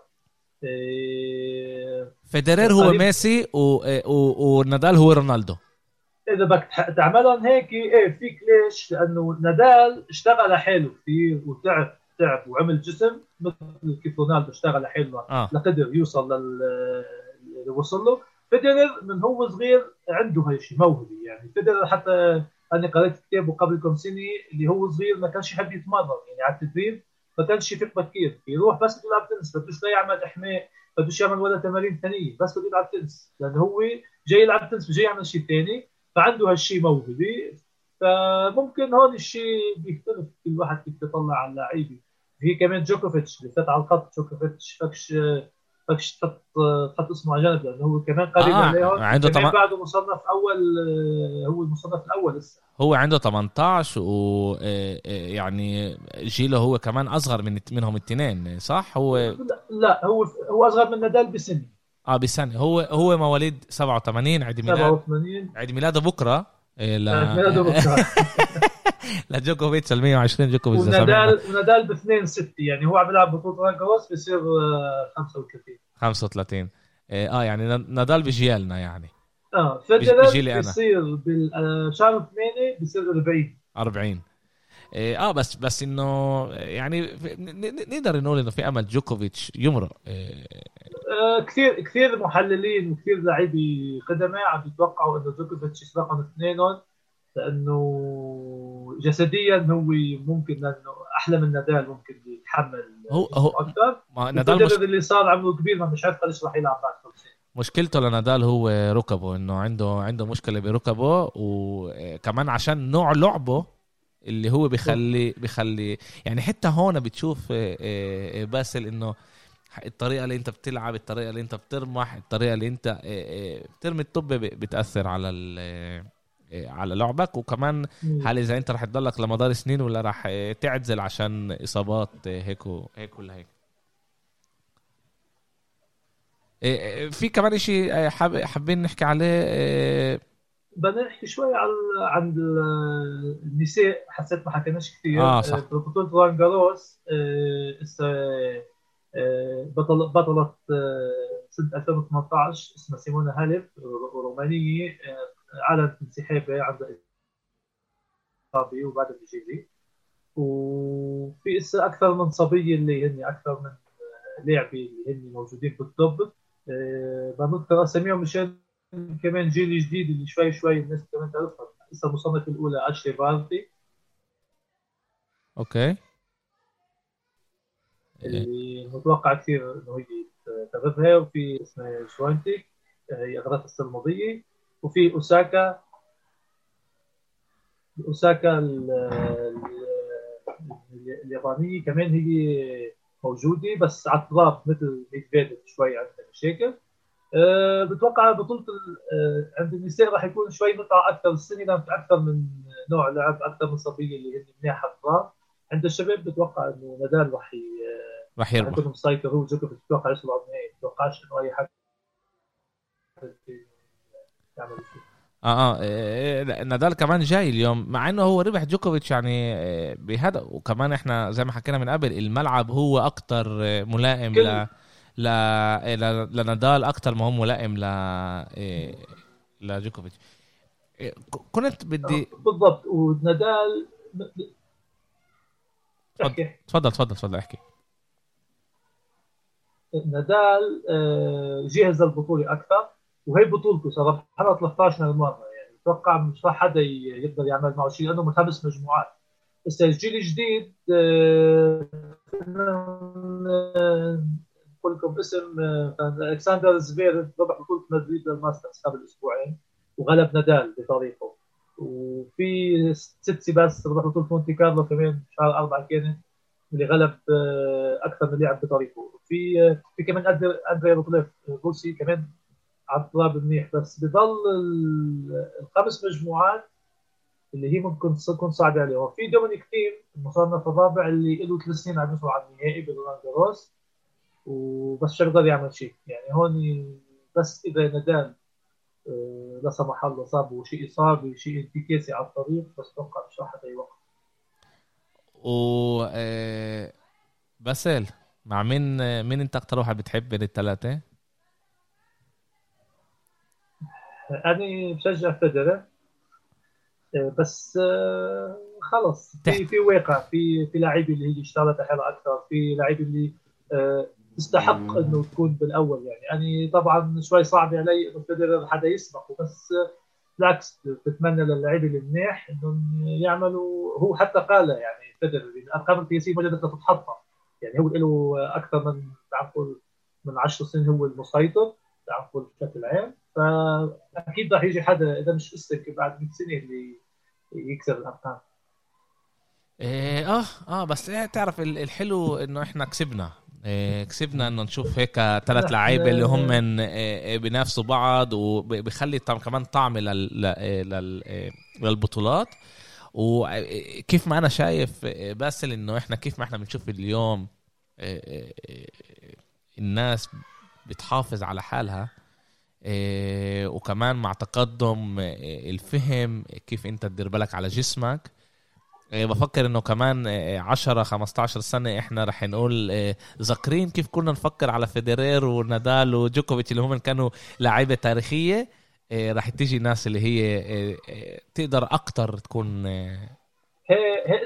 إيه فيدرير هو ميسي و... و... ونادال هو رونالدو. إذا بدك تعملهم هيك إيه فيك ليش؟ لأنه نادال اشتغل حاله كثير وتعب. تعب وعمل جسم مثل كيف رونالدو اشتغل حيله آه. لقدر يوصل لل اللي وصل له. فيدرر من هو صغير عنده هاي الشيء موهبة يعني. فيدرر حتى أنا قريت كتابه قبل كم سنة اللي هو صغير ما كانش يحب يتمرن يعني على التدريب ما كانش يفيق بكير يروح بس يلعب تنس بدوش لا يعمل إحماء بدوش يعمل ولا تمارين ثانية بس بده يلعب تنس. لأنه هو جاي يلعب تنس جاي يعمل شيء ثاني فعنده هالشيء موهبة. فممكن هون الشيء بيختلف كل واحد كيف يطلع على اللعيبة. في كمان جوكوفيتش اللي فات على الخط جوكوفيتش فكش فكش تحط تحط اسمه على جنب لأنه هو كمان قريب آه عليهم عنده طبعا. بعده مصنف أول هو المصنف الأول لسه. هو عنده 18 و يعني جيله هو كمان أصغر من منهم الاثنين صح؟ هو لا, لا هو هو أصغر من نادال بسنة. آه بسنة. هو هو مواليد 87 عيد ميلاد 87 عيد ميلاده بكرة. لا. ميلاده بكرة. لجوكوفيتش ال 120 جوكوفيتش ونادال ونادال ب 2 6 يعني هو عم يلعب بطولة كروس بيصير 35 35 آه يعني نادال بيجي لنا يعني. آه فيدرر بيصير بالشهر 8 بيصير 40 40 آه بس بس إنه يعني نقدر نقول إنه في أمل جوكوفيتش يمرق آه. كثير كثير محللين وكثير لاعبي قدماء عم يتوقعوا إنه جوكوفيتش رقم اثنينهم. لأنه جسديا هو ممكن لأنه أحلى من نادال ممكن يتحمل هو هو أكثر. نادال مش... اللي صار عمره كبير ما مش عارف قديش راح يلعب بعد خمس مشكلته لنادال هو ركبه إنه عنده عنده مشكلة بركبه وكمان عشان نوع لعبه اللي هو بيخلي بيخلي يعني حتى هون بتشوف آه، آه، باسل إنه الطريقة اللي أنت بتلعب الطريقة اللي أنت بترمح الطريقة اللي أنت بترمي الطب بتأثر على على لعبك. وكمان هل إذا أنت رح تضلك لمدار سنين ولا رح تعزل عشان إصابات هيك وهيك ولا هيك؟ في كمان شيء حاب حابين نحكي عليه بدنا نحكي شوي عن عن النساء. حسيت ما حكيناش كثير آه صح. بطولة ران جاروس بطل بطلة سنة 2018 اسمها سيمونا هالف رومانية اعلنت انسحابها عند اصابه وبعد بيجي وفي اسا أكثر من صبية اللي هن أكثر من لاعبه اللي هن موجودين بالطب أه بنذكر أساميهم مشان كمان جيل جديد اللي شوي شوي الناس كمان تعرفها إسا المصنفه الأولى اشلي بارتي أوكي. اللي متوقع كثير إنه هي تاخذها وفي اسمها شفيونتيك هي اخذت السنة الماضيه وفي أوساكا أوساكا اليابانية كمان هي موجودة بس على التراب مثل ميدفيديف شوي عندها مشاكل. أه بتوقع بطولة أه عند النساء راح يكون شوي متعة أكثر السنة لأن في أكثر من نوع لعب أكثر من صبية اللي هن منيحة التراب عند الشباب بتوقع إنه نادال راح راح يربح. عندهم مسيطر هو جوكوفيتش بتوقع على النهائي بتوقعش إنه أي حد آه آه إيه، إيه، نادال كمان جاي اليوم مع إنه هو ربح جوكوفيتش يعني إيه، بهذا وكمان إحنا زي ما حكينا من قبل الملعب هو أكتر ملائم ل ل لنادال أكتر ما هو ملائم ل لجوكوفيتش. كنت بدي بالضبط ونادال تفضل تفضل تفضل احكي. نادال آه، جهز البطولة أكثر. وهي بطولته صار حلقة 13 مره يعني أتوقع مش راح حدا يقدر يعمل معه شيء لأنه من خمس مجموعات. بس الجيل الجديد آه، نقول لكم اسم آه، ألكسندر زفيرف ربح بطولة مدريد لل Masters قبل أسبوعين وغلب نادال بطريقه. وفي تسيتسيباس ربح بطولة مونتي كارلو كمان شهر أربعة كانت اللي غلب آه، أكثر من لاعب بطريقه. في في كمان اندري روبليف روسي كمان على التراب منيح بس بضل الخمس مجموعات اللي هي ممكن تكون صعبة عليهم. في دومينيك تيم المصنف الرابع اللي له ثلاث سنين عم يوصل على النهائي برولان جاروس وبس مش يقدر يعمل شيء. يعني هون بس إذا نادال آه، لا سمح الله صابه شيء اصابه شيء انتكاسي على الطريق بس أتوقع مش راح يوقف و آه، باسل مع مين مين أنت أكثر واحد بتحب من الثلاثة؟ أنا بشجع فيدرر آه، بس آه، خلص في في واقع في في لاعبين اللي هي اشتغلت حالها أكثر في لاعبين اللي آه، تستحق إنه تكون بالأول يعني. أنا طبعا شوي صعب علي إنه فيدرر حدا يسبقه بس بالعكس بتمنى للاعبين المنيح إنهم يعملوا هو حتى قال يعني فيدرر الارقام القياسيه ما قدرت تتحطم يعني هو له أكثر من نقول من 10 سنين هو المسيطر نقول بشكل عام فأكيد راح يجي حدا إذا مش اسلك بعد 100 سنة اللي يكسر الأرقام. إيه آه آه بس إيه تعرف الحلو إنه إحنا كسبنا. إيه كسبنا إنه نشوف هيك ثلاث لعيبة اللي هم من إيه بينافسوا بعض وبيخلي كمان طعم لل لل للبطولات. وكيف ما أنا شايف باسل إنه إحنا كيف ما إحنا بنشوف اليوم الناس بتحافظ على حالها. إيه وكمان مع تقدم إيه الفهم كيف انت تدير بالك على جسمك. إيه بفكر انه كمان 10 15 سنة إحنا رح نقول ذاكرين كيف كنا نفكر على فيدرير ونادال وجوكوفيتش اللي هم كانوا لاعيبة تاريخية. رح تيجي ناس اللي هي تقدر أكتر تكون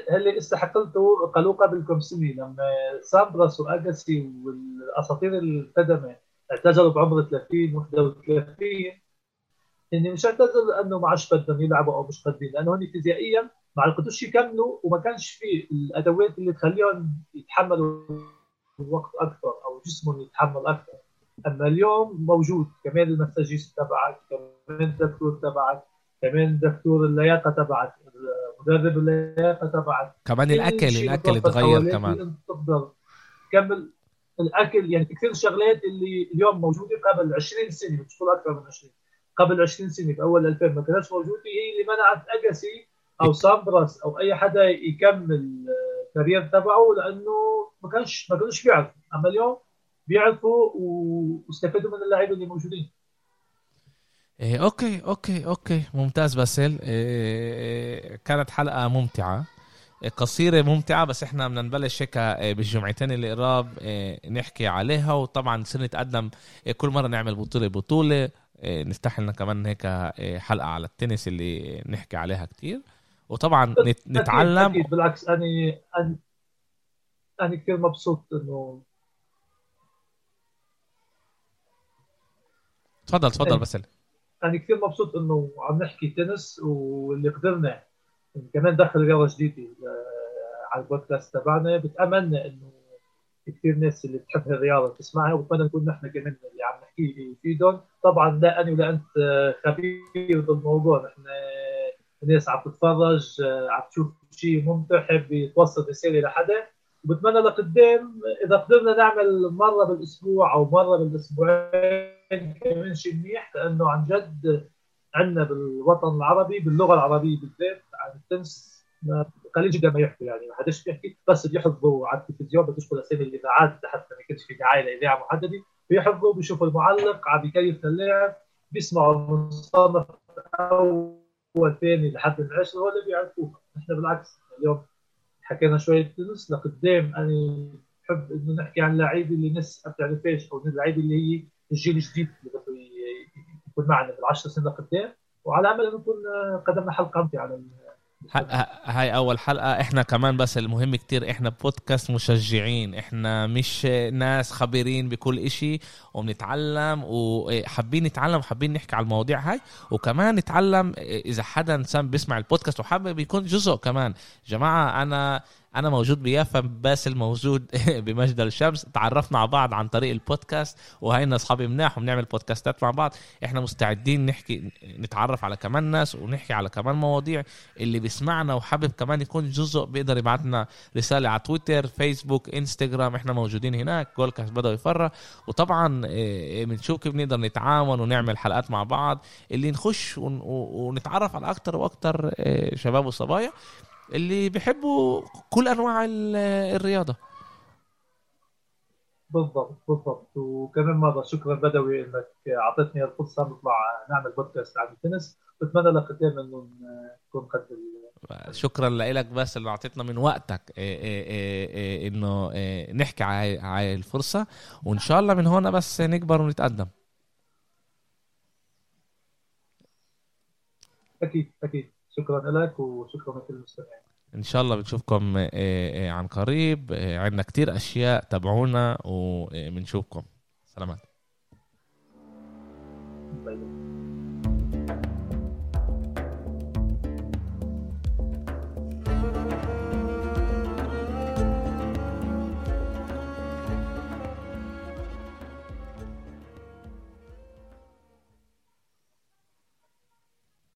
اللي استحقلته قالوا قبل كم سنة لما سامبراس واجاسي والأساطير القدماء اعتزلوا بعمر 30 31 هن مش اعتزلوا لأنه ما عادش بدهم يلعبوا أو مش قادرين لأنه هن فيزيائيا ما عرفتوش يكملوا وما كانش في الأدوات اللي تخليهم يتحملوا وقت أكثر أو جسمهم يتحمل أكثر. أما اليوم موجود كمان المساجيست تبعك كمان الدكتور تبعك كمان دكتور اللياقة تبعك مدرب اللياقة تبعك. كمان كل الأكل الأكل حواليك كمان. تقدر تكمل. الأكل يعني كثير شغلات اللي اليوم موجودة قبل 20 سنة مش أكثر من 20 قبل 20 سنة بأول 2000 ما كانتش موجودة هي اللي منعت أجاسي أو سامبراس أو أي حدا يكمل الكارير تبعه لأنه ما كانش ما كانوش بيعرفوا. أما اليوم بيعرفوا واستفادوا من اللعيبة اللي موجودين. إيه أوكي أوكي أوكي. ممتاز باسل إيه كانت حلقة ممتعة. إيه قصيرة ممتعة بس إحنا بدنا نبلش هيك إيه بالجمعتين اللي قراب إيه نحكي عليها. وطبعا نصير نتقدم إيه كل مرة نعمل بطولة بطولة نفتح لنا كمان هيك حلقة على التنس اللي نحكي عليها كتير. وطبعا نت- نتعلم. أكيد, أكيد بالعكس أنا أنا أنا كثير مبسوط انه تفضل تفضل إيه. باسل أنا كثير مبسوط إنه عم نحكي تنس واللي قدرنا كمان ندخل رياضه جديده آه، على البودكاست تبعنا. بتامنى إنه كثير ناس اللي بتحب الرياضة تسمعها وبتمنى نكون نحن كمان اللي عم نحكيه يفيدهم طبعا لا أنا ولا أنت آه، خبير بالموضوع. نحن الناس عم تتفرج آه، عم تشوف شيء ممتع حب يتوصل رسالة لحدا. وبتمنى لقدام إذا قدرنا نعمل مرة بالأسبوع أو مرة بالأسبوعين كمان شيء منيح لأنه عن جد عندنا بالوطن العربي باللغة العربية بالذات عن التنس قليل جدا ما يحكوا يعني ما حدش بيحكي بس بيحفظوا على التلفزيون بتشكل أسامي الإذاعات حتى ما كانش في دعاية لإذاعة محددة بيحفظوا بيشوفوا المعلق عم بيكيف اللاعب بيسمعوا المصنف أول ثاني لحد العشرة هو اللي بيعرفوه نحن بالعكس اليوم حكينا شوية تنس لقدام أنا بحب إنه نحكي عن لعيبة اللي الناس ما بتعرفهاش أو اللعيبه اللي هي الجيل الجديد اللي بده يكون معنا بالعشر سنين لقدام وعلى أمل انه نكون قدمنا حلقة ممتعه على هاي أول حلقة. إحنا كمان بس المهم كتير إحنا بودكاست مشجعين إحنا مش ناس خبيرين بكل إشي وبنتعلم وحابين نتعلم وحابين نحكي على المواضيع هاي. وكمان نتعلم إذا حدا إنسان بيسمع البودكاست وحابب يكون جزء كمان. جماعة أنا أنا موجود بيافا باسل موجود بمجد الشمس تعرفنا على بعض عن طريق البودكاست وهينا أصحابي مناح وبنعمل بودكاستات مع بعض. إحنا مستعدين نحكي نتعرف على كمان ناس ونحكي على كمان مواضيع. اللي بيسمعنا وحابب كمان يكون جزء بيقدر يبعت لنا رسالة على تويتر فيسبوك إنستغرام. إحنا موجودين هناك جولكاست بدأوا يفرع وطبعا إيه، بنشوف كيف نقدر نتعاون ونعمل حلقات مع بعض. اللي نخش ونتعرف على أكتر وأكتر إيه، شباب وصبايا. اللي بيحبوا كل أنواع ال- الرياضة. بالضبط بالضبط. وكمان مره شكرا بدوي إنك أعطيتني الفرصة نطلع نعمل بودكاست عن التنس. بتمنى لقدام انه نكون قد شكرا لك بس اللي أعطيتنا من وقتك إيه إيه إيه إنه نحكي على على الفرصة. وإن شاء الله من هون بس نكبر ونتقدم. أكيد أكيد. شكرا لك وشكرا لكل المستمعين إن شاء الله بنشوفكم إيه إيه عن قريب. إيه عندنا كتير أشياء تابعونا وبنشوفكم سلامات. باي باي.